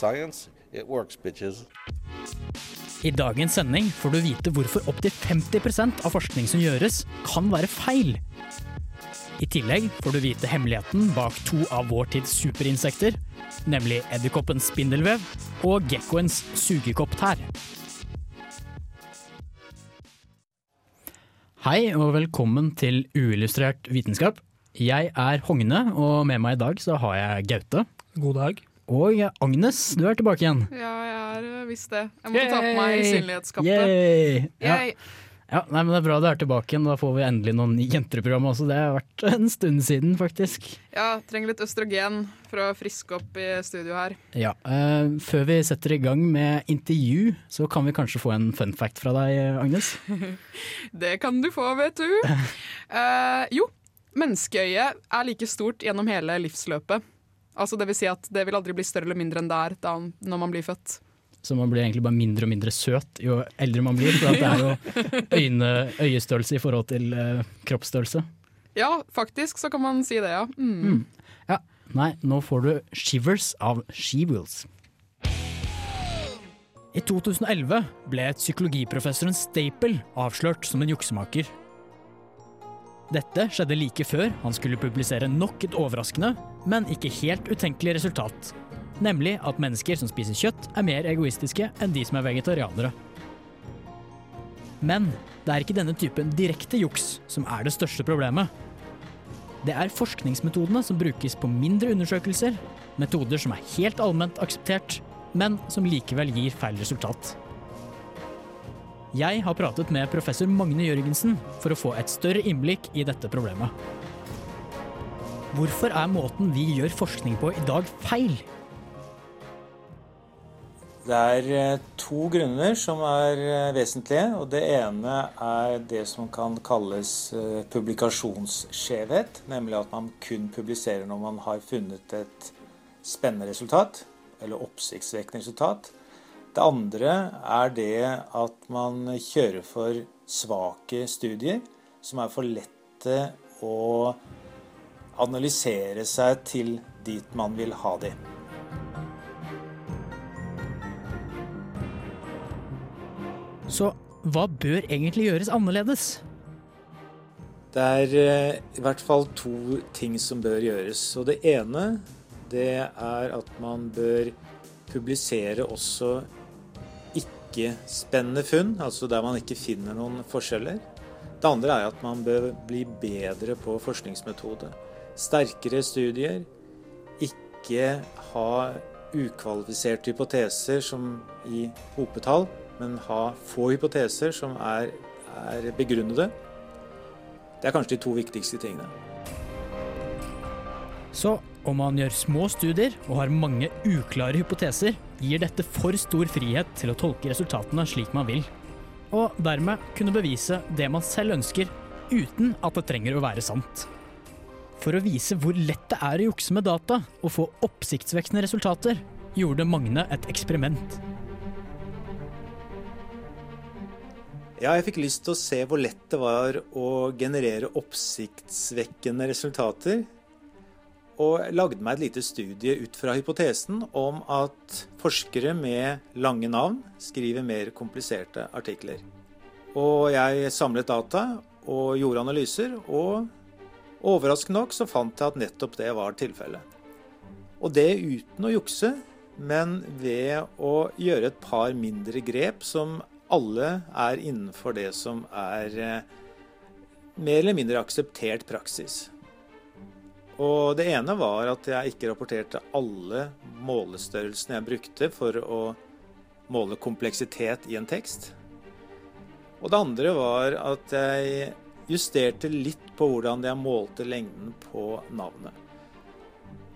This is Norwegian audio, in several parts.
Science, it works, bitches. I dagens sending får du vite hvorfor opptil 50% av forskning som gjøres, kan være feil. I tillegg får du vite hemmeligheten bak to av vår tids superinsekter, nemlig edderkoppens spindelvev og gekkoens sugekopptær. Hei og velkommen til Uillustrert vitenskap. Jeg er Hogne, og med meg i dag så har jeg Gaute. God dag. Og Agnes, du er tilbake igjen. Ja, jeg er eh, visst det. Jeg måtte ta på meg synlighetskapet. Yay! Ja. Yay. Ja, nei, men Det er bra du er tilbake igjen. Da får vi endelig noen jenter i programmet også. Det har vært en stund siden, faktisk. Ja, trenger litt østrogen for å friske opp i studio her. Ja, eh, Før vi setter i gang med intervju, så kan vi kanskje få en fun fact fra deg, Agnes? Det kan du få, vet du. Eh, jo, menneskeøyet er like stort gjennom hele livsløpet. Altså det vil si at det vil aldri bli større eller mindre enn det er da, når man blir født. Så man blir egentlig bare mindre og mindre søt jo eldre man blir. For det er jo øyne, øyestørrelse i forhold til uh, kroppsstørrelse. Ja, faktisk så kan man si det, ja. Mm. Ja, Nei, nå får du Shivers av She-Wheels. I 2011 ble psykologiprofessoren Staple avslørt som en juksemaker. Dette skjedde like før han skulle publisere nok et overraskende, men ikke helt utenkelig resultat. Nemlig at mennesker som spiser kjøtt, er mer egoistiske enn de som er vegetarianere. Men det er ikke denne typen direkte juks som er det største problemet. Det er forskningsmetodene som brukes på mindre undersøkelser, metoder som er helt allment akseptert, men som likevel gir feil resultat. Jeg har pratet med professor Magne Jørgensen for å få et større innblikk i dette problemet. Hvorfor er måten vi gjør forskning på i dag feil? Det er eh, to grunner som er eh, vesentlige. og Det ene er det som kan kalles eh, publikasjonsskjevhet. Nemlig at man kun publiserer når man har funnet et spennende resultat, eller oppsiktsvekkende resultat. Det andre er det at man kjører for svake studier, som er for lette å analysere seg til dit man vil ha de. Så hva bør egentlig gjøres annerledes? Det er eh, i hvert fall to ting som bør gjøres. Og det ene det er at man bør publisere også ikke-spennende funn, altså der man ikke finner noen forskjeller. Det andre er at man bør bli bedre på forskningsmetode. Sterkere studier. Ikke ha ukvalifiserte hypoteser som i hopetall, men ha få hypoteser som er, er begrunnede. Det er kanskje de to viktigste tingene. Så om man gjør små studier og har mange uklare hypoteser, gir dette for stor frihet til å tolke resultatene slik man vil. Og dermed kunne bevise det man selv ønsker, uten at det trenger å være sant. For å vise hvor lett det er å jukse med data og få oppsiktsvekkende resultater, gjorde Magne et eksperiment. Ja, jeg fikk lyst til å se hvor lett det var å generere oppsiktsvekkende resultater. Og lagde meg et lite studie ut fra hypotesen om at forskere med lange navn skriver mer kompliserte artikler. Og jeg samlet data og gjorde analyser, og overraskende nok så fant jeg at nettopp det var tilfellet. Og det uten å jukse, men ved å gjøre et par mindre grep som alle er innenfor det som er eh, mer eller mindre akseptert praksis. Og det ene var at jeg ikke rapporterte alle målestørrelsene jeg brukte for å måle kompleksitet i en tekst. Og det andre var at jeg justerte litt på hvordan jeg målte lengden på navnet.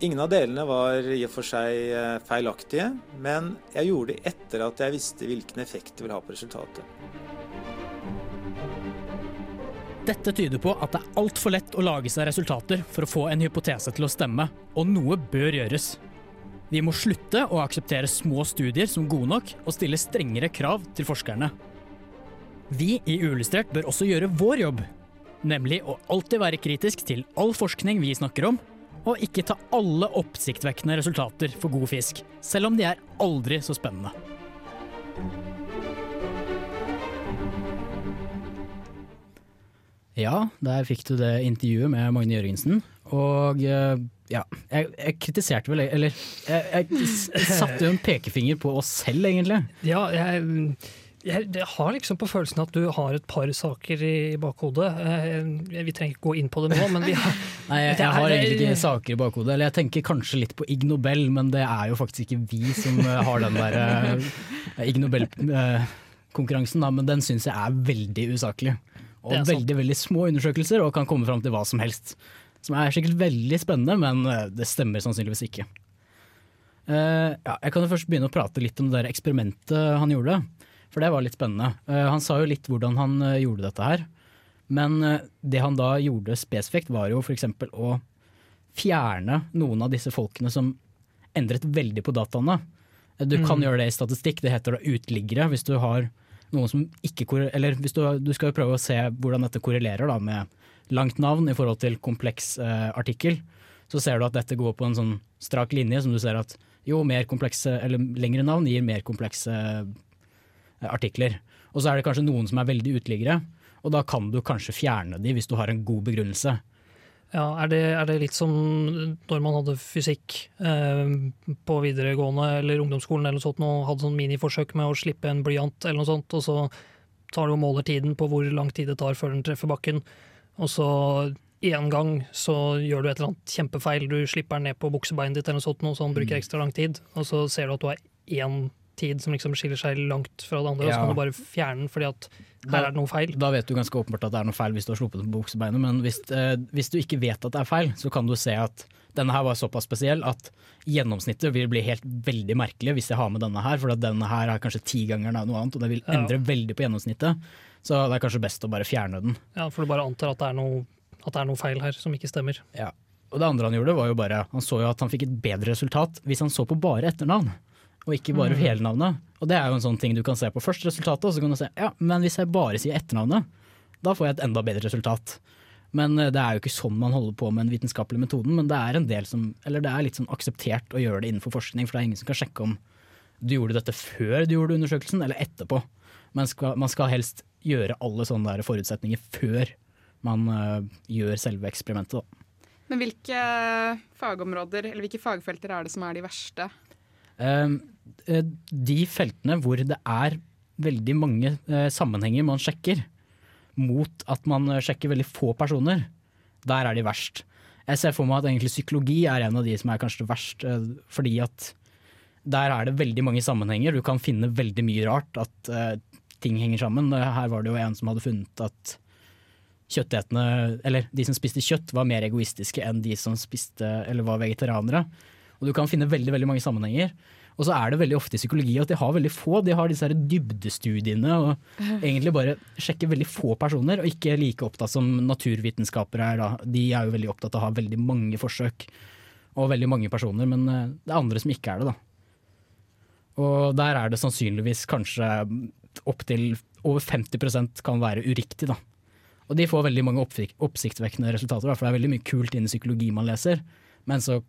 Ingen av delene var i og for seg eh, feilaktige, men jeg gjorde det etter at jeg visste hvilken effekt det vil ha på resultatet. Dette tyder på at det er altfor lett å lage seg resultater for å få en hypotese til å stemme, og noe bør gjøres. Vi må slutte å akseptere små studier som gode nok, og stille strengere krav til forskerne. Vi i Uillustrert bør også gjøre vår jobb, nemlig å alltid være kritisk til all forskning vi snakker om, og ikke ta alle oppsiktvekkende resultater for god fisk, selv om de er aldri så spennende. Ja, der fikk du det intervjuet med Magne Jørgensen. Og eh, ja, jeg, jeg kritiserte vel Eller jeg, jeg satte jo en pekefinger på oss selv, egentlig. Ja, jeg, jeg, har liksom på følelsen at du har et par saker i bakhodet. Eh, Vi trenger ikke gå inn på det nå, men vi har Nei, jeg, jeg har egentlig ikke saker i bakhodet. Eller jeg tenker kanskje litt på Ig Nobel, men det er jo faktisk ikke vi som eh, har den der Ig Nobel-konkurransen, men den syns jeg er veldig usaklig. Og veldig veldig små undersøkelser, og kan komme fram til hva som helst. Som er sikkert veldig spennende, men eh, det stemmer sannsynligvis ikke. Uh, ja, jeg kan jo først begynne å prate litt om det der eksperimentet han gjorde. For det var litt spennende. Uh, han sa jo litt hvordan han uh, gjorde dette her. Men det han da gjorde spesifikt, var jo f.eks. å fjerne noen av disse folkene som endret veldig på dataene. Du Du kan Mm. gjøre det i statistikk, det heter da utliggere. Hvis du har noen som ikke korrelerer Eller hvis du, du skal jo prøve å se hvordan dette korrelerer da med langt navn i forhold til kompleks eh, artikkel. Så ser du at dette går på en sånn strak linje som du ser at jo mer komplekse, eller lengre navn gir mer komplekse eh, artikler. Og så er det kanskje noen som er veldig uteliggere, og da kan du kanskje fjerne de hvis du har en god begrunnelse. Ja, er det, er det litt som når man hadde fysikk eh, på videregående eller ungdomsskolen eller noe sånt, og hadde sånn miniforsøk med å slippe en blyant eller noe sånt, og så tar du og måler tiden på hvor lang tid det tar før den treffer bakken, og så én gang så gjør du et eller annet kjempefeil, du slipper den ned på buksebeinet ditt eller noe sånt, og så den bruker ekstra lang tid, og så ser du at du har én tid som liksom skiller seg langt fra det andre, og så kan du bare fjerne den fordi at her er det noe feil. Da vet du ganske åpenbart at det er noe feil hvis du har sluppet den på buksebeinet, men hvis, eh, hvis du ikke vet at det er feil, så kan du se at denne her var såpass spesiell at gjennomsnittet vil bli helt veldig merkelig hvis jeg har med denne her, for at denne her er kanskje ti ganger noe annet, og det vil Ja. endre veldig på gjennomsnittet. Så det er kanskje best å bare fjerne den. Ja, for du bare antar at det er noe, at det er noe feil her som ikke stemmer. Ja. Og det andre han gjorde, var jo bare Han så jo at han fikk et bedre resultat hvis han så på bare etternavn, og ikke bare Mm. hele navnet. Og det er jo en sånn ting du kan se på først resultatet, og så kan du se ja, men hvis jeg bare sier etternavnet, da får jeg et enda bedre resultat. Men eh, det er jo ikke sånn man holder på med den vitenskapelige metoden, men det er en del som, eller det er litt sånn akseptert å gjøre det innenfor forskning, for det er ingen som kan sjekke om du gjorde dette før du gjorde undersøkelsen, eller etterpå. Man skal, man skal helst gjøre alle sånne der forutsetninger før man uh, gjør selve eksperimentet. Da. Men hvilke fagområder eller hvilke fagfelter er det som er de verste? Eh, eh, de feltene hvor det er veldig mange eh, sammenhenger man sjekker, mot at man eh, sjekker veldig få personer, der er de verst. Jeg ser for meg at egentlig psykologi er en av de som er kanskje verst, fordi at der er det veldig mange sammenhenger. Du kan finne veldig mye rart, at ting henger sammen. Her var det jo en som hadde funnet at kjøttetende, eller de som spiste kjøtt, var mer egoistiske enn de som spiste, eller var vegetarianere. Og du kan finne veldig, veldig mange sammenhenger. Og så er det veldig ofte i psykologi at de har veldig få. De har disse her dybdestudiene og egentlig bare sjekker veldig få personer, og ikke like opptatt som naturvitenskapere er. Da. De er jo veldig opptatt av å ha veldig mange forsøk og veldig mange personer, men eh, det er andre som ikke er det, da. Og der er det sannsynligvis kanskje opptil over 50% kan være uriktig, da. Og de får veldig mange oppsik oppsiktsvekkende resultater, for det er veldig mye kult innen psykologi man leser, men så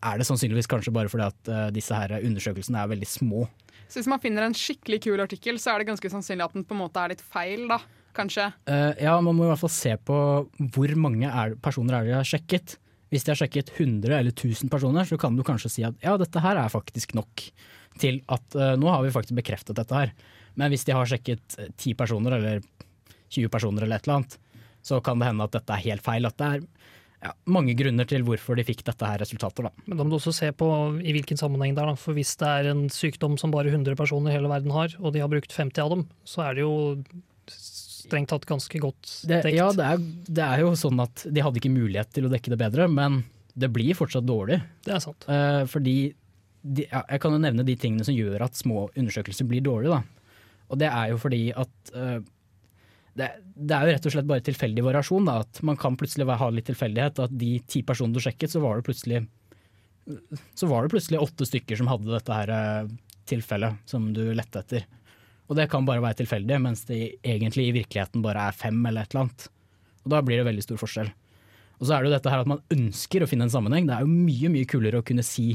er det sannsynligvis kanskje bare fordi at uh, disse her undersøkelsene er veldig små. Så hvis man finner en skikkelig kul artikkel, så er det ganske sannsynlig at den på en måte er litt feil, da. Kanskje. Uh, ja, man må i hvert fall se på hvor mange er, personer er de har sjekket. Hvis de har sjekket 100 eller 1000 personer, så kan du kanskje si at ja, dette her er faktisk nok til at uh, nå har vi faktisk bekreftet dette her. Men hvis de har sjekket eh, 10 personer eller 20 personer eller et eller annet, så kan det hende at dette er helt feil. At det er ja, mange grunner til hvorfor de fikk dette her resultatet. Da. Men da må du også se på i hvilken sammenheng det er. Da. For hvis det er en sykdom som bare 100 personer i hele verden har, og de har brukt 50 av dem, så er det jo strengt tatt ganske godt Det, ja, det er, det er jo sånn at de hadde ikke mulighet til å dekke det bedre, men det blir fortsatt dårlig. Det er sant. Eh, fordi de, ja, Jeg kan jo nevne de tingene som gjør at små undersøkelser blir dårlige. Da. Og det er jo fordi at eh, det, det er jo rett og slett bare tilfeldig variasjon. Da, at man kan plutselig ha litt tilfeldighet. At de ti personene du sjekket, så var det plutselig så var det plutselig åtte stykker som hadde dette her eh, tilfellet som du lette etter. Og det kan bare være tilfeldig, mens det egentlig i virkeligheten bare er fem eller et eller annet. Og da blir det veldig stor forskjell. Og så er det jo dette her at man ønsker å finne en sammenheng. Det er jo mye mye kulere å kunne si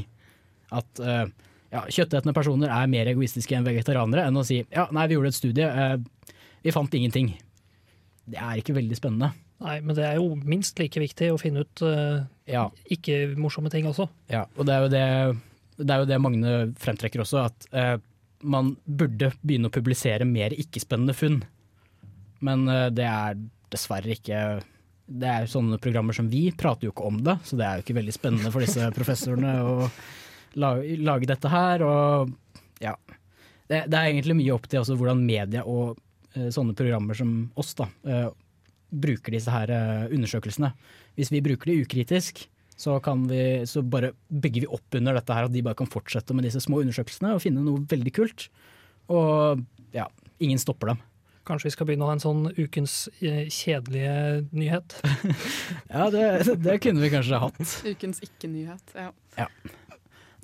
at uh, ja, kjøttetende personer er mer egoistiske enn vegetarianere, enn å si ja, nei, vi gjorde et studie, uh, vi fant ingenting. Det er ikke veldig spennende. Nei, men det er jo minst like viktig å finne ut uh, ja. ikke-morsomme ting også. Ja, og det er jo det, det, er jo det Magne fremtrekker også, at uh, man burde begynne å publisere mer ikke-spennende funn. Men uh, det er dessverre ikke Det er jo sånne programmer som vi prater jo ikke om det, så det er jo ikke veldig spennende for disse professorene å lage, lage, dette her. Og ja. Det, det, er egentlig mye opp til hvordan media og sånne programmer som oss da, bruker disse her eh, undersøkelsene. Hvis vi bruker det ukritisk, så, vi, så bare bygger vi opp under dette her, at de bare kan fortsette med disse små undersøkelsene og finne noe veldig kult. Og ja, ingen stopper dem. Kanskje vi skal begynne å ha en sånn ukens eh, kjedelige nyhet? ja, det, det, kunne vi kanskje hatt. Ukens ikke-nyhet, ja. ja.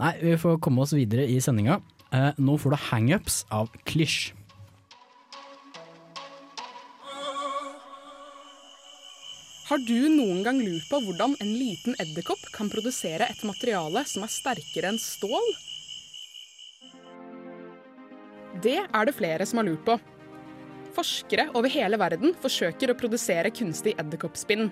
Nei, vi får komme oss videre i sendinga. Eh, nå får du hangups av Klisj. Har du noen gang lurt på hvordan en liten edderkopp kan produsere et materiale som er sterkere enn stål? Det er det flere som har lurt på. Forskere over hele verden forsøker å produsere kunstig edderkoppspinn.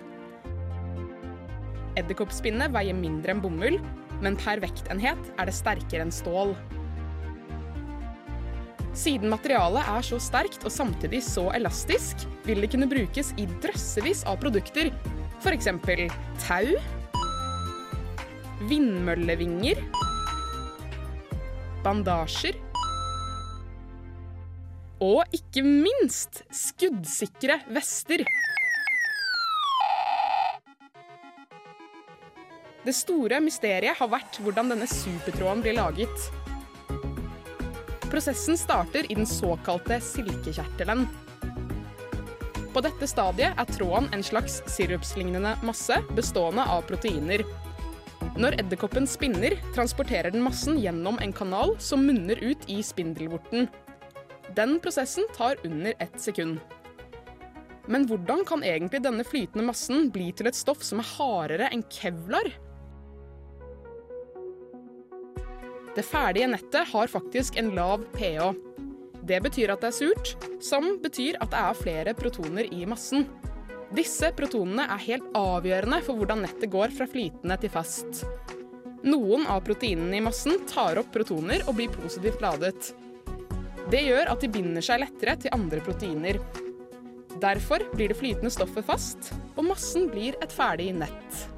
Edderkoppspinnet veier mindre enn bomull, men per vektenhet er det sterkere enn stål. Siden materialet er så sterkt og samtidig så elastisk, vil det kunne brukes i drøssevis av produkter. F.eks. tau, vindmøllevinger, bandasjer og ikke minst skuddsikre vester. Det store mysteriet har vært hvordan denne supertråden blir laget. Prosessen starter i den såkalte silkekjertelen. På dette stadiet er tråden en slags sirupslignende masse bestående av proteiner. Når edderkoppen spinner, transporterer den massen gjennom en kanal som munner ut i spindelvorten. Den prosessen tar under ett sekund. Men hvordan kan egentlig denne flytende massen bli til et stoff som er hardere enn kevlar? Det ferdige nettet har faktisk en lav pH. Det betyr at det er surt, som betyr at det er flere protoner i massen. Disse protonene er helt avgjørende for hvordan nettet går fra flytende til fast. Noen av proteinene i massen tar opp protoner og blir positivt ladet. Det gjør at de binder seg lettere til andre proteiner. Derfor blir det flytende stoffet fast, og massen blir et ferdig nett.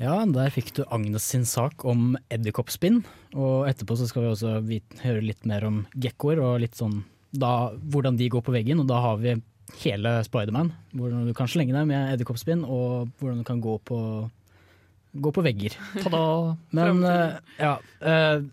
Ja, der fikk du Agnes sin sak om edderkoppspinn. Og etterpå så skal vi også høre litt mer om gekkoer og litt sånn da, hvordan de går på veggen. Og da har vi hele Spiderman. Hvordan du kan slenge deg med edderkoppspinn, og hvordan du kan gå på, gå på vegger. Ta-da! Men uh, ja, uh,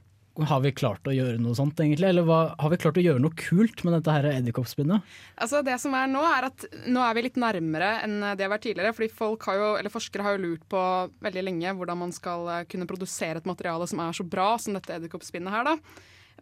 har vi klart å gjøre noe sånt, egentlig? Eller hva, har vi klart å gjøre noe kult med dette her edderkoppspinnet? Altså, det som er nå, er at nå er vi litt nærmere enn det har vært tidligere. fordi har jo, Forskere har jo lurt på veldig lenge hvordan man skal eh, kunne produsere et materiale som er så bra som dette edderkoppspinnet her. da.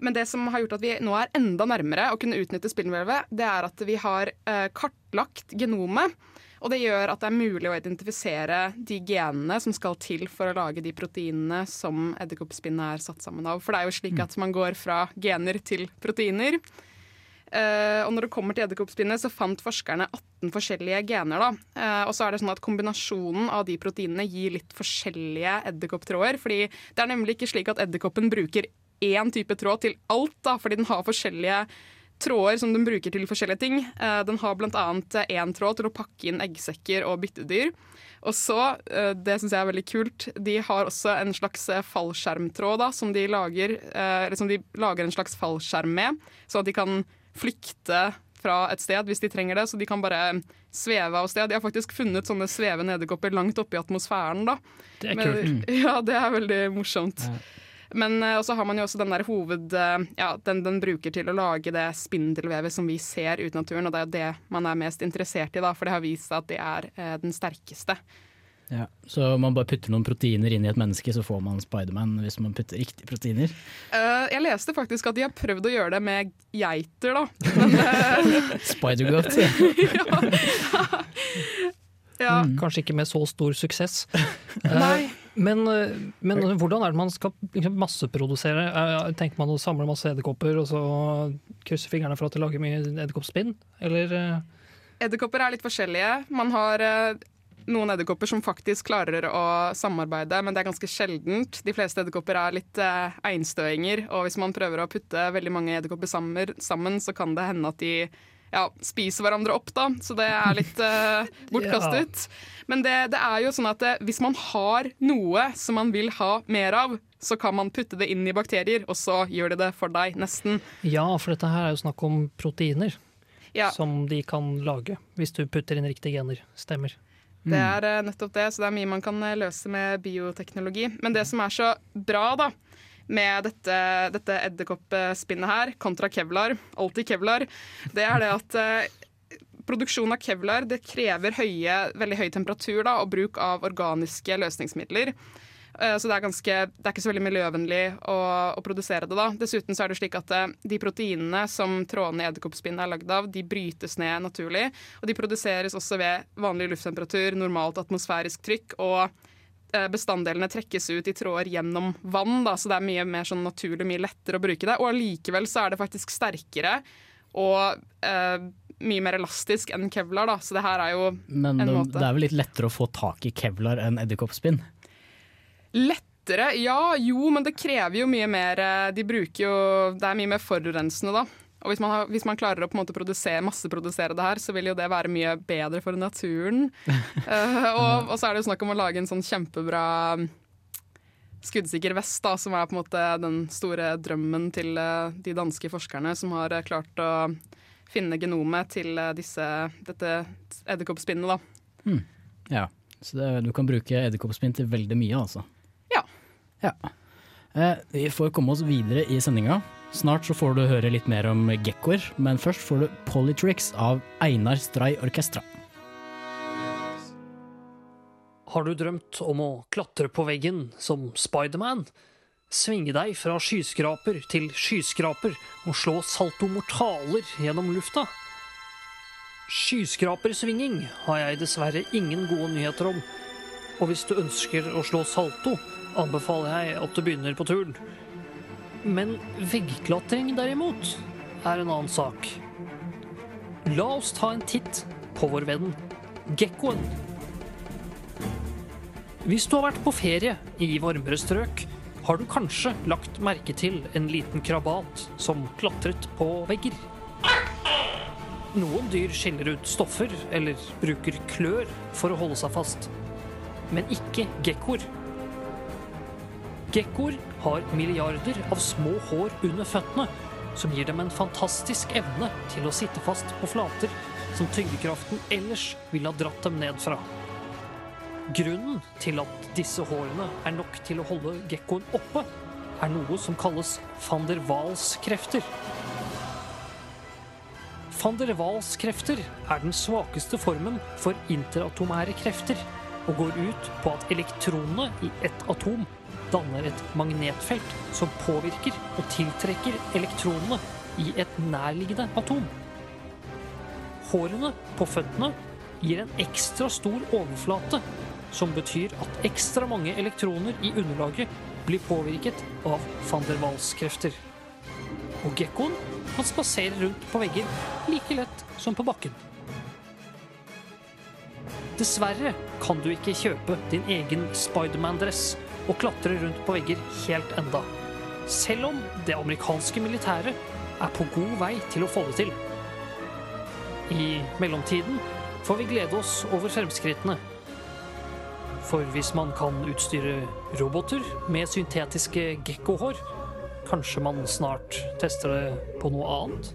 Men det som har gjort at vi nå er enda nærmere å kunne utnytte spindelvevet, det er at vi har eh, kartlagt genomet og det gjør at det er mulig å identifisere de genene som skal til for å lage de proteinene som edderkoppspinnet er satt sammen av. For det er jo slik at man går fra gener til proteiner. Uh, og når det kommer til edderkoppspinnet, så fant forskerne 18 forskjellige gener. da. Uh, og så er det sånn at Kombinasjonen av de proteinene gir litt forskjellige edderkopptråder. fordi det er nemlig ikke slik at edderkoppen bruker én type tråd til alt, da, fordi den har forskjellige tråder som den bruker til forskjellige ting. Eh, den har bl.a. én tråd til å pakke inn eggsekker og byttedyr. Og så, eh, det syns jeg er veldig kult, de har også en slags eh, fallskjermtråd da, som de lager, eller som de lager en slags fallskjerm med, så at de kan flykte fra et sted hvis de trenger det, så de kan bare sveve av sted. De har faktisk funnet sånne svevende edderkopper langt oppe i atmosfæren. da. Det er Men- kult. Ja, det er veldig morsomt. Men eh, også har man jo også den der hoved... eh, ja, den, den bruker til å lage det spindelvevet som vi ser ute i naturen, og det er jo det man er mest interessert i, da, for det har vist seg at det er eh, den sterkeste. Ja. Så om man bare putter noen proteiner inn i et menneske, så får man Spiderman hvis man putter riktige proteiner. Uh, jeg leste faktisk at de har prøvd å gjøre det med geiter, da. Men, eh, Spider-Goat. ja. Kanskje ikke med så stor suksess. Nei. Men, eh, men hvordan er det man skal liksom masseprodusere? Tenker man å samle masse edderkopper og så krysse fingrene for at det lager mye edderkoppspinn? Eller eh, Edderkopper er litt forskjellige. Man har eh, noen edderkopper som faktisk klarer å samarbeide, men det er ganske sjeldent. De fleste edderkopper er litt eh, einstøinger, og hvis man prøver å putte veldig mange edderkopper sammen, sammen, så kan det hende at de ja, spiser hverandre opp, da. Så det er litt uh, bortkastet. Men det, det er jo sånn at det, hvis man har noe som man vil ha mer av, så kan man putte det inn i bakterier, og så gjør de det for deg, nesten. Ja, for dette her er jo snakk om proteiner Ja. som de kan lage hvis du putter inn riktige gener. Stemmer. Det er eh, nettopp det, så det er mye man kan eh, løse med bioteknologi. Men det som er så bra da, med dette, dette edderkoppspinnet her, kontra kevlar, alltid kevlar, det er det at eh, produksjon av kevlar det krever høye, veldig høy temperatur da, og bruk av organiske løsningsmidler. Eh, Så det er, ganske, det er ikke så veldig miljøvennlig å, å produsere det. da. Dessuten så er det slik at eh, de proteinene som trådene i edderkoppspinnet er lagd av, de brytes ned naturlig. Og de produseres også ved vanlig lufttemperatur, normalt atmosfærisk trykk. og Bestanddelene trekkes ut i tråder gjennom vann, da, så det er mye mer sånn naturlig, mye lettere å bruke det. Og allikevel så er det faktisk sterkere og eh, mye mer elastisk enn kevlar. Da. Så det her er jo Men en måte Men det er vel litt lettere å få tak i kevlar enn edderkoppspinn? Lettere? Ja, jo, men det krever jo mye mer eh, De bruker jo Det er mye mer forurensende, da. Og hvis man, har, hvis man klarer å på en måte produsere, masseprodusere det her, så vil jo det være mye bedre for naturen. uh, og, og så er det jo snakk om å lage en sånn kjempebra mm, skuddsikker vest, da, som er på en måte den store drømmen til eh, de danske forskerne som har eh, klart å finne genomet til disse, dette edderkoppspinnet. da. Ja. Så det, du kan bruke edderkoppspinn til veldig mye, altså. Ja. Ja. Eh, vi får komme oss videre i sendinga. Snart så får du høre litt mer om gekkoer, men først får du Polytricks av Einar Stray Orkestra. Har du drømt om å klatre på veggen som Spiderman? Svinge deg fra skyskraper til skyskraper og slå salto mortaler gjennom lufta? Skyskrapersvinging har jeg dessverre ingen gode nyheter om. Og hvis du ønsker å slå salto, anbefaler jeg at du begynner på turen. Men veggklatring derimot er en annen sak. La oss ta en titt på vår venn gekkoen. Hvis du har vært på ferie i varmere strøk, har du kanskje lagt merke til en liten krabat som klatret på vegger. Noen dyr skiller ut stoffer eller bruker klør for å holde seg fast, men ikke gekkoer. Gekkoer har milliarder av små hår under føttene, som gir dem en fantastisk evne til å sitte fast på flater som tyngdekraften ellers ville ha dratt dem ned fra. Grunnen til at disse hårene er nok til å holde gekkoen oppe, er noe som kalles van der Waals-krefter. Van der Waals-krefter er den svakeste formen for interatomære krefter, og går ut på at elektronene i ett atom danner et magnetfelt som påvirker og tiltrekker elektronene i et nærliggende atom. Hårene på føttene gir en ekstra stor overflate, som betyr at ekstra mange elektroner i underlaget blir påvirket av van der Waals-krefter. Og gekkoen kan spasere rundt på vegger like lett som på bakken. Dessverre kan du ikke kjøpe din egen Spiderman-dress og klatrer rundt på vegger helt enda. Selv om det amerikanske militæret er på god vei til å få det til. I mellomtiden får vi glede oss over fremskrittene. For hvis man kan utstyre roboter med syntetiske gekkohår, kanskje man snart tester det på noe annet.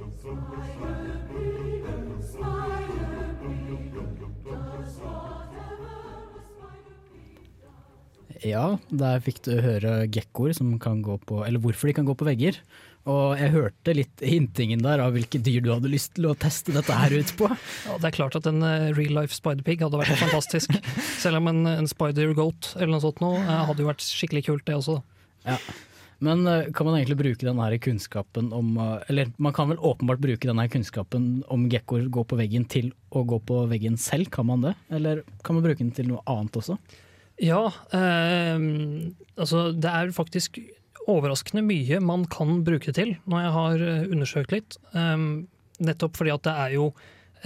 Ja, der fikk du høre gekkoer som kan gå på Eller hvorfor de kan gå på vegger. Og jeg hørte litt hintingen der av hvilke dyr du hadde lyst til å teste dette her ut på. Ja, det er klart at en eh, real life spider-pig hadde vært fantastisk. Selv om en, en spider-goat eller noe sånt nå, eh, hadde jo vært skikkelig kult, det også. Ja. Men eh, kan man egentlig bruke denne kunnskapen om Eller man kan vel åpenbart bruke denne kunnskapen om gekkoer går på veggen til å gå på veggen selv, kan man det? Eller kan man bruke den til noe annet også? Ja, eh, altså det er faktisk overraskende mye man kan bruke det til, når jeg har eh, undersøkt litt. Eh, nettopp fordi at det er jo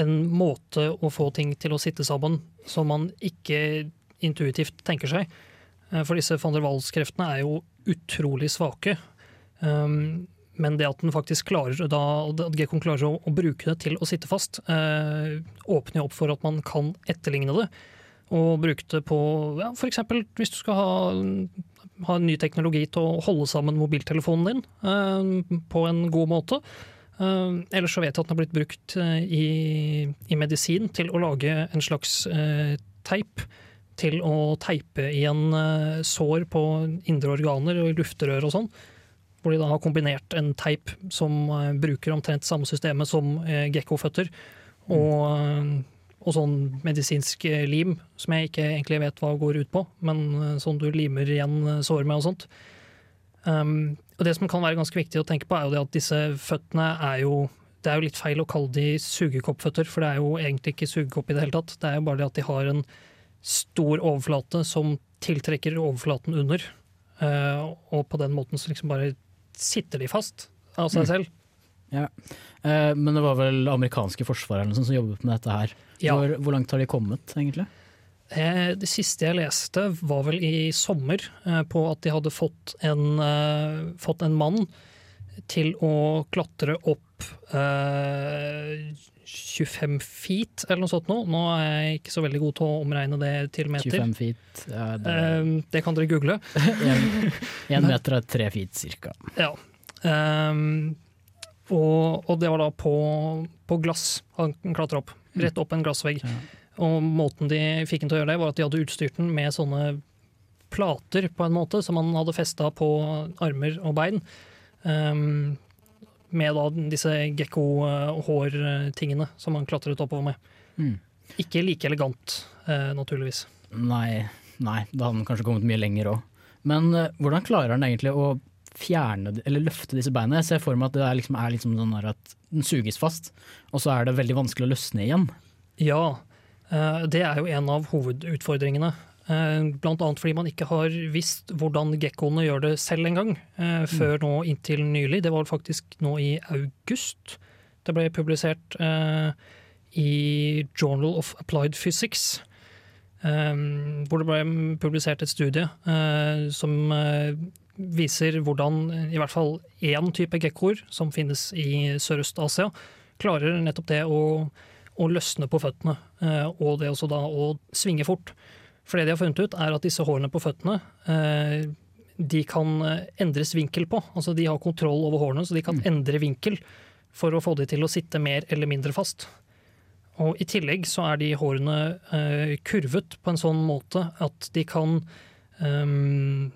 en måte å få ting til å sitte sammen som man ikke intuitivt tenker seg. Eh, For disse van der Waals-kreftene er jo utrolig svake. Um, men det at den faktisk klarer da, at Gekon klarer å, å bruke det til å sitte fast, eh, åpner jo opp for at man kan etterligne det. Og bruke det på ja, f.eks. hvis du skal ha, ha ny teknologi til å holde sammen mobiltelefonen din eh, på en god måte. Uh, ellers så vet jeg at den har blitt brukt eh, i, i medisin til å lage en slags eh, teip til å teipe igjen eh, sår på indre organer og i lufterør og sånn. Hvor de da har kombinert en teip som eh, bruker omtrent samme systemet som gekkoføtter, og, eh, og sånn medisinsk eh, lim, som jeg ikke egentlig vet hva går ut på, men eh, sånn du limer igjen eh, sår med og sånt. Um, og det som kan være ganske viktig å tenke på, er jo det at disse føttene er jo Det er jo litt feil å kalle de sugekoppføtter, for det er jo egentlig ikke sugekopp i det hele tatt. Det er jo bare det at de har en stor overflate som tiltrekker overflaten under. Uh, og på den måten så liksom bare sitter de fast av seg Mm. Ja. Eh, men det var vel amerikanske noe sånt som jobbet med dette her. Ja. Hvor, hvor langt har de kommet, egentlig? Eh, Det siste jeg leste var vel i sommer, eh, på at de hadde fått en, eh, fått en mann til å klatre opp eh, 25 feet, eller noe sånt nå. Nå er jeg ikke så veldig god til å omregne det til meter. 25 feet? Ja, det, Eh, det kan dere google. en meter er tre feet cirka. Ja. Ehm, og, og det var da på, på glass han klatra opp. Rett opp en glassvegg. Ja. Og måten de fikk den til å gjøre det, var at de hadde utstyrt den med sånne plater, på en måte, som han hadde festa på armer og bein. Um, med da disse gekko-hårtingene som han klatret oppover med. Mm. Ikke like elegant, uh, naturligvis. Nei, nei, da hadde han kanskje kommet mye lenger òg. Men uh, hvordan klarer han egentlig å fjerne, eller løfte disse beina? Jeg ser for meg at det er liksom, er liksom sånn at den suges fast, og så er det veldig vanskelig å løsne igjen. Ja, eh, det er jo en av hovedutfordringene. Bl.a. Blant annet fordi man ikke har visst hvordan gekkoene gjør det selv engang, eh, før nå inntil nylig. Det var faktisk nå i august. Det ble publisert eh, i Journal of Applied Physics. eh, Hvor det ble publisert et studie eh, som eh, viser hvordan i hvert fall én type gekkoer, som finnes i Sørøst-Asia, klarer nettopp det å å løsne på føttene, eh, og det også da å svinge fort. For det de har funnet ut, er at disse hårene på føttene eh, de kan eh, endres vinkel på. Altså De har kontroll over hårene, så de kan endre vinkel for å få de til å sitte mer eller mindre fast. Og I tillegg så er de hårene eh, kurvet på en sånn måte at de kan ehm,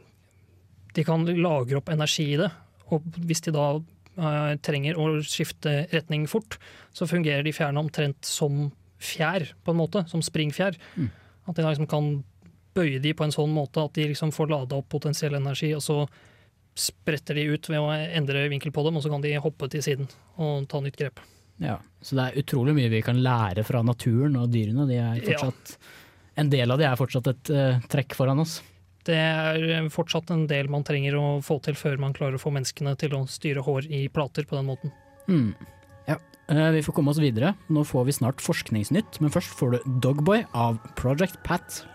De kan lagre opp energi i det. Og hvis de da uh, trenger å skifte retning fort, så fungerer de fjærene omtrent som fjær, på en måte. Som springfjær. Mm. At de da liksom kan bøye de på en sånn måte at de liksom får lada opp potensiell energi, og så spretter de ut ved å endre vinkel på dem, og så kan de hoppe til siden og ta nytt grep. Ja, Så det er utrolig mye vi kan lære fra naturen og dyrene. De er Ja. En del av de er fortsatt et uh, trekk foran oss. Det er fortsatt en del man trenger å få til før man klarer å få menneskene til å styre hår i plater på den måten. Mm. Ja. Eh, vi får komme oss videre. Nå får vi snart Forskningsnytt, men først får du Dogboy av Project Pat.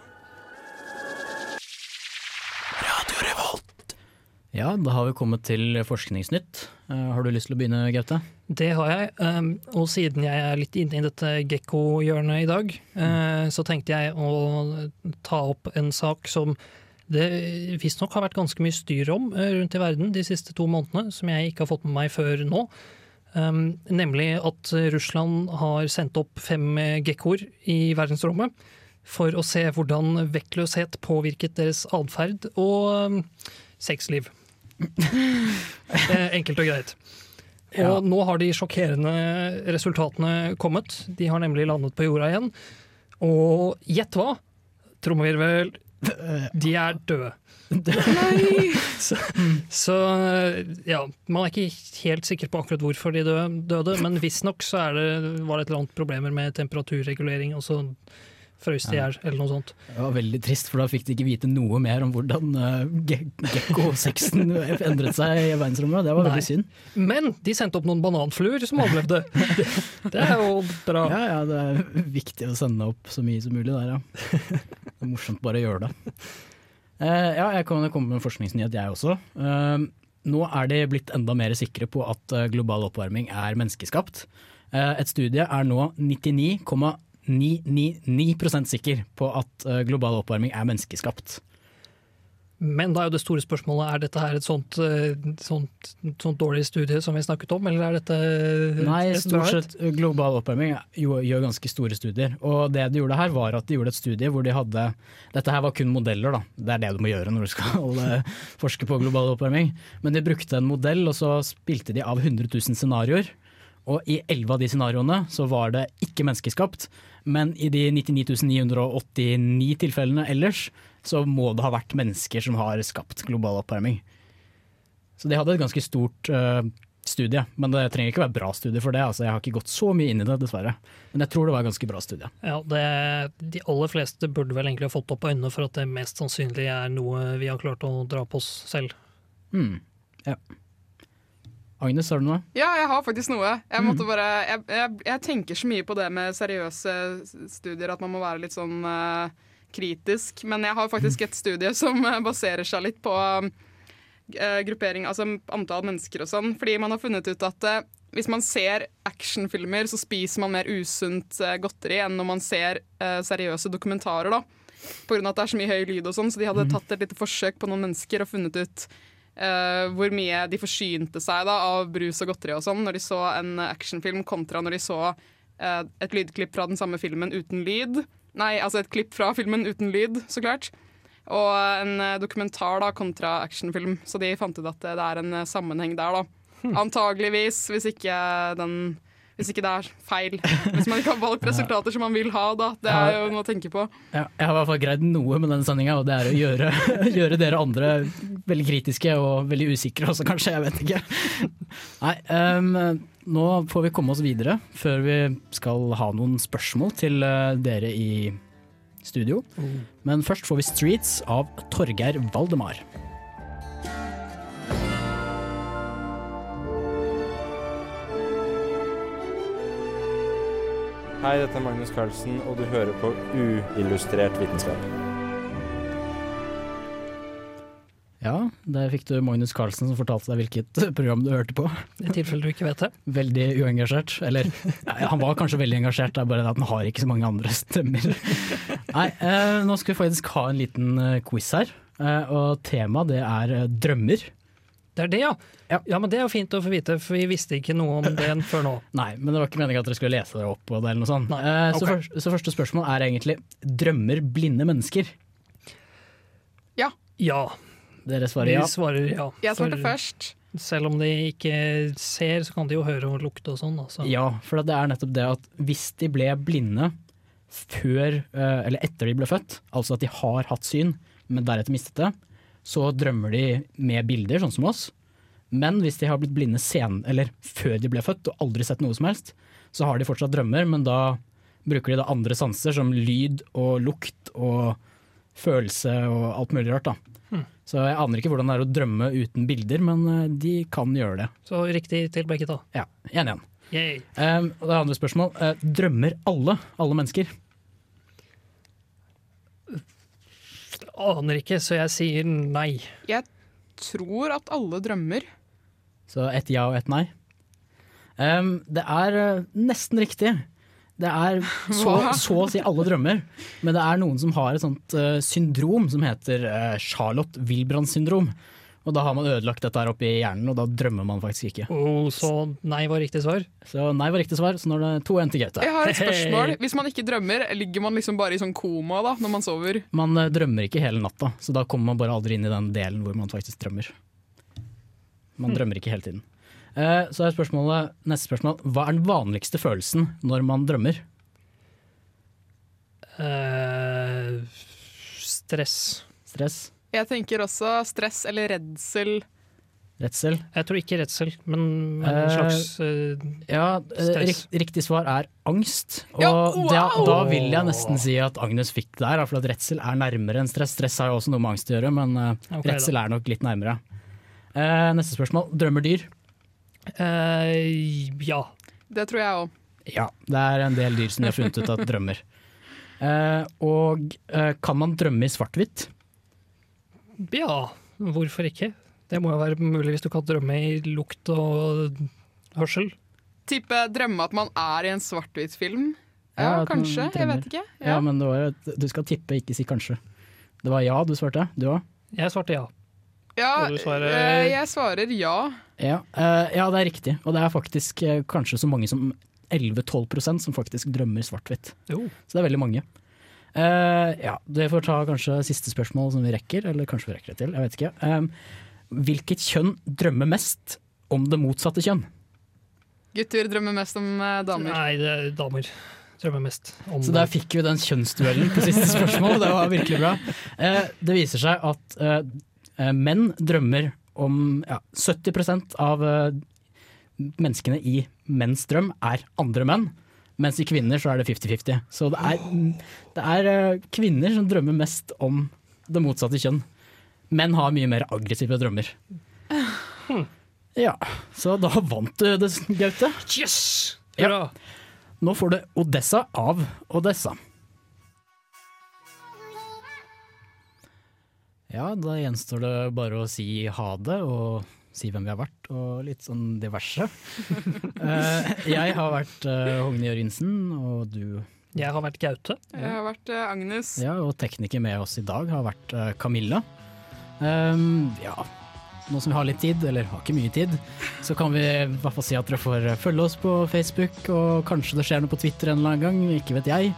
Ja, da har vi kommet til Forskningsnytt. Eh, har du lyst til å begynne, Gaute? Det har jeg, um, og siden jeg er litt inne i dette gekkohjørnet i dag, eh, så tenkte jeg å ta opp en sak som det visstnok har vært ganske mye styr om eh, rundt i verden de siste to månedene, som jeg ikke har fått med meg før nå. Um, nemlig at Russland har sendt opp fem eh, gekkoer i verdensrommet for å se hvordan vektløshet påvirket deres atferd og um, sexliv. Enkelt og greit. Og nå har de sjokkerende resultatene kommet. De har nemlig landet på jorda igjen. Og gjett hva? Trommevirvel. De er døde. så, så ja, man er ikke helt sikker på akkurat hvorfor de døde, men visstnok så det, var det et eller annet problemer med temperaturregulering, og så frøs i hjel, eller noe sånt. Det var veldig trist, for da fikk de ikke vite noe mer om hvordan uh, ge- gekko-sexen endret seg i verdensrommet. Det var veldig Nei. synd. Men de sendte opp noen bananfluer som overlevde. Det, det er jo bra. Ja, ja, det er viktig å sende opp så mye som mulig der, ja. Det er morsomt bare å gjøre det. Uh, ja, jeg kan komme med en forskningsnyhet, jeg også. Uh, nå er de blitt enda mer sikre på at eh, global oppvarming er menneskeskapt. Eh, et studie er nå 99,999% sikker på at eh, global oppvarming er menneskeskapt. Men da er jo det store spørsmålet er dette her et sånt, eh, sånt, sånt dårlig studie som vi snakket om, eller er dette Nei, stort sett eh, global oppvarming gjør ganske store studier. Og det de gjorde her var at de gjorde et studie hvor de hadde Dette her var kun modeller, da. Det er det du må gjøre når du skal eh, forske på global oppvarming. Men de brukte en modell, og så spilte de av 100 000 scenarioer. Og i elleve av de scenarioene så var det ikke menneskeskapt. Men i de 99 989 tilfellene ellers så må det ha vært mennesker som har skapt global oppvarming. Så de hadde et ganske stort uh, studie, men det trenger ikke være bra studie for det. Altså, jeg har ikke gått så mye inn i det, dessverre. Men jeg tror det var et ganske bra studie. Ja, det, De aller fleste burde vel egentlig ha fått opp øynene for at det mest sannsynlig er noe vi har klart å dra på oss selv. Mm, Ja. Agnes, har du noe? Ja, jeg har faktisk noe. Jeg, måtte bare, jeg, jeg, jeg tenker så mye på det med seriøse studier at man må være litt sånn uh, kritisk. Men jeg har faktisk et studie som eh, baserer seg litt på uh, gruppering, altså antall mennesker og sånn. Fordi man har funnet ut at uh, hvis man ser actionfilmer, så spiser man mer usunt godteri enn når man ser seriøse dokumentarer. da. Av at det er så mye høy lyd og sånn, så de hadde tatt et lite forsøk på noen mennesker og funnet ut eh, hvor mye de forsynte seg da, av brus og godteri og sånn når de så en actionfilm, kontra når de så uh, et lydklipp fra den samme filmen uten lyd. Nei, altså et klipp fra filmen uten lyd, så klart. Og en uh, dokumentar da, kontra actionfilm. Så de fant ut at det er en sammenheng der, da. Antageligvis, hvis ikke den hvis ikke det er feil. Hvis man ikke har valgt resultater som man vil ha, da. Det er jo noe å tenke på. Ja, jeg har i hvert fall greid noe med denne sendinga, og det er å gjøre, gjøre dere andre veldig kritiske og veldig usikre også, kanskje. Jeg vet ikke. Nei, um, nå får vi komme oss videre før vi skal ha noen spørsmål til eh, dere i studio. Men først får vi 'Streets' av Torgeir Valdemar. Hei, dette er Magnus Carlsen, og du hører på Uillustrert vitenskap. Ja, der fikk du Magnus Carlsen som fortalte deg hvilket program du hørte på. I tilfelle du ikke vet det. Veldig uengasjert. Eller ja, han var kanskje veldig engasjert, det er bare det at han har ikke så mange andre stemmer. Nei, eh, nå skal vi faktisk ha en liten eh, quiz her, eh, og temaet det er eh, drømmer. Det er det, ja. ja. men Det er jo fint å få vite, for vi visste ikke noe om det før nå. Nei, men det var ikke meningen at dere skulle lese det opp det eller noe sånt. Nei, okay. så, først, så første spørsmål er egentlig drømmer blinde mennesker? Ja. Ja. Dere svarer Vi svarer ja. Jeg svarte For først. Selv om de ikke ser, så kan de jo høre og lukte og sånn. Altså. Ja, for det er nettopp det at hvis de ble blinde før, eh, eller etter de ble født, altså at de har hatt syn, men deretter mistet det, så drømmer de med bilder, sånn som oss. Men hvis de har blitt blinde sen, eller før de ble født og aldri sett noe som helst, så har de fortsatt drømmer, men da bruker de da andre sanser, som lyd og lukt og følelse og alt mulig rart. da. Hmm. Så jeg aner ikke hvordan det er å drømme uten bilder, men eh, de kan gjøre det. Så riktig til begge, da. Ja, én igjen. Yay. Um, og det er andre spørsmål. Uh, drømmer alle, alle mennesker? Aner ikke, så jeg sier nei. Jeg tror at alle drømmer. Så ett ja og ett nei. Um, det er eh, nesten riktig. Det er så, så å si alle drømmer, men det er noen som har et sånt uh, syndrom som heter uh, Charlotte Wilbrand syndrom. Og da har man ødelagt dette her oppi hjernen, og da drømmer man faktisk ikke. Oh, så nei var riktig svar? Så nei var riktig svar, så nå er det 2-1 til Gaute. Jeg har et spørsmål. Hvis man ikke drømmer, ligger man liksom bare i sånn koma da, når man sover? Man eh, drømmer ikke hele natta, så da kommer man bare aldri inn i den delen hvor man faktisk drømmer. Man Hmm. drømmer ikke hele tiden. Eh, så er spørsmålet, neste spørsmål, hva er den vanligste følelsen når man drømmer? Uh, stress. Stress? Jeg tenker også stress eller redsel. Redsel? Jeg tror ikke redsel, men, men en Eh, slags uh, Ja, eh, stress. rik, riktig svar er angst. Og Ja, wow! da vil jeg nesten si at Agnes fikk det der, for at redsel er nærmere enn stress. Stress har jo også noe med angst å gjøre, men uh, okay, redsel da. er nok litt nærmere. Uh, neste spørsmål. Drømmer dyr? Eh, ja. Det tror jeg òg. Ja, det er en del dyr som de har funnet ut at drømmer. Eh, og kan man drømme i svart-hvitt? Ja, hvorfor ikke? Det må jo være mulig hvis du kan drømme i lukt og hørsel. Type drømme at man er i en svart-hvitt-film. Ja, Ja, kanskje. Jeg vet ikke. Ja, Ja. men det var, et- du skal tippe, ikke si kanskje. Det var ja du svarte, du òg? Jeg svarte ja. Ja, svarer- eh, jeg svarer ja. Ja, eh, ja, det er riktig. Og det er faktisk eh, kanskje så mange som 11-12% som faktisk drømmer svart-hvitt. Så det er veldig mange. Eh, ja, Det får ta kanskje siste spørsmål som vi rekker, eller kanskje vi rekker det til. jeg vet ikke. Eh, hvilket kjønn drømmer mest om det motsatte kjønn? Gutter drømmer mest om eh, damer. Nei, det er damer. Drømmer mest om Så der fikk vi den kjønnsduellen på siste spørsmål. Det var virkelig bra. Eh, det viser seg at eh, menn drømmer om ja, 70 av eh, menneskene i menns drøm er andre menn. Mens i kvinner så er det 50-50. Så det er, det er eh, kvinner som drømmer mest om det motsatte kjønn. Menn har mye mer aggressive drømmer. Ja, så da vant du det, Gaute. Yes! Ja. Nå får du Odessa av Odessa. Ja, da gjenstår det bare å si ha det og si hvem vi har vært, og litt sånn diverse. Eh, jeg har vært uh, Hogne Jørgensen, og du Jeg har vært Gaute. Jeg har vært eh, Agnes. Ja, og tekniker med oss i dag har vært eh, Camilla. Um, ja, nå som vi har litt tid, eller har ikke mye tid, så kan vi i hvert fall si at dere får eh, følge oss på Facebook, og kanskje det skjer noe på Twitter en eller annen gang, ikke vet jeg.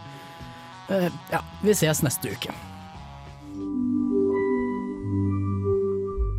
Uh, ja, vi ses neste uke.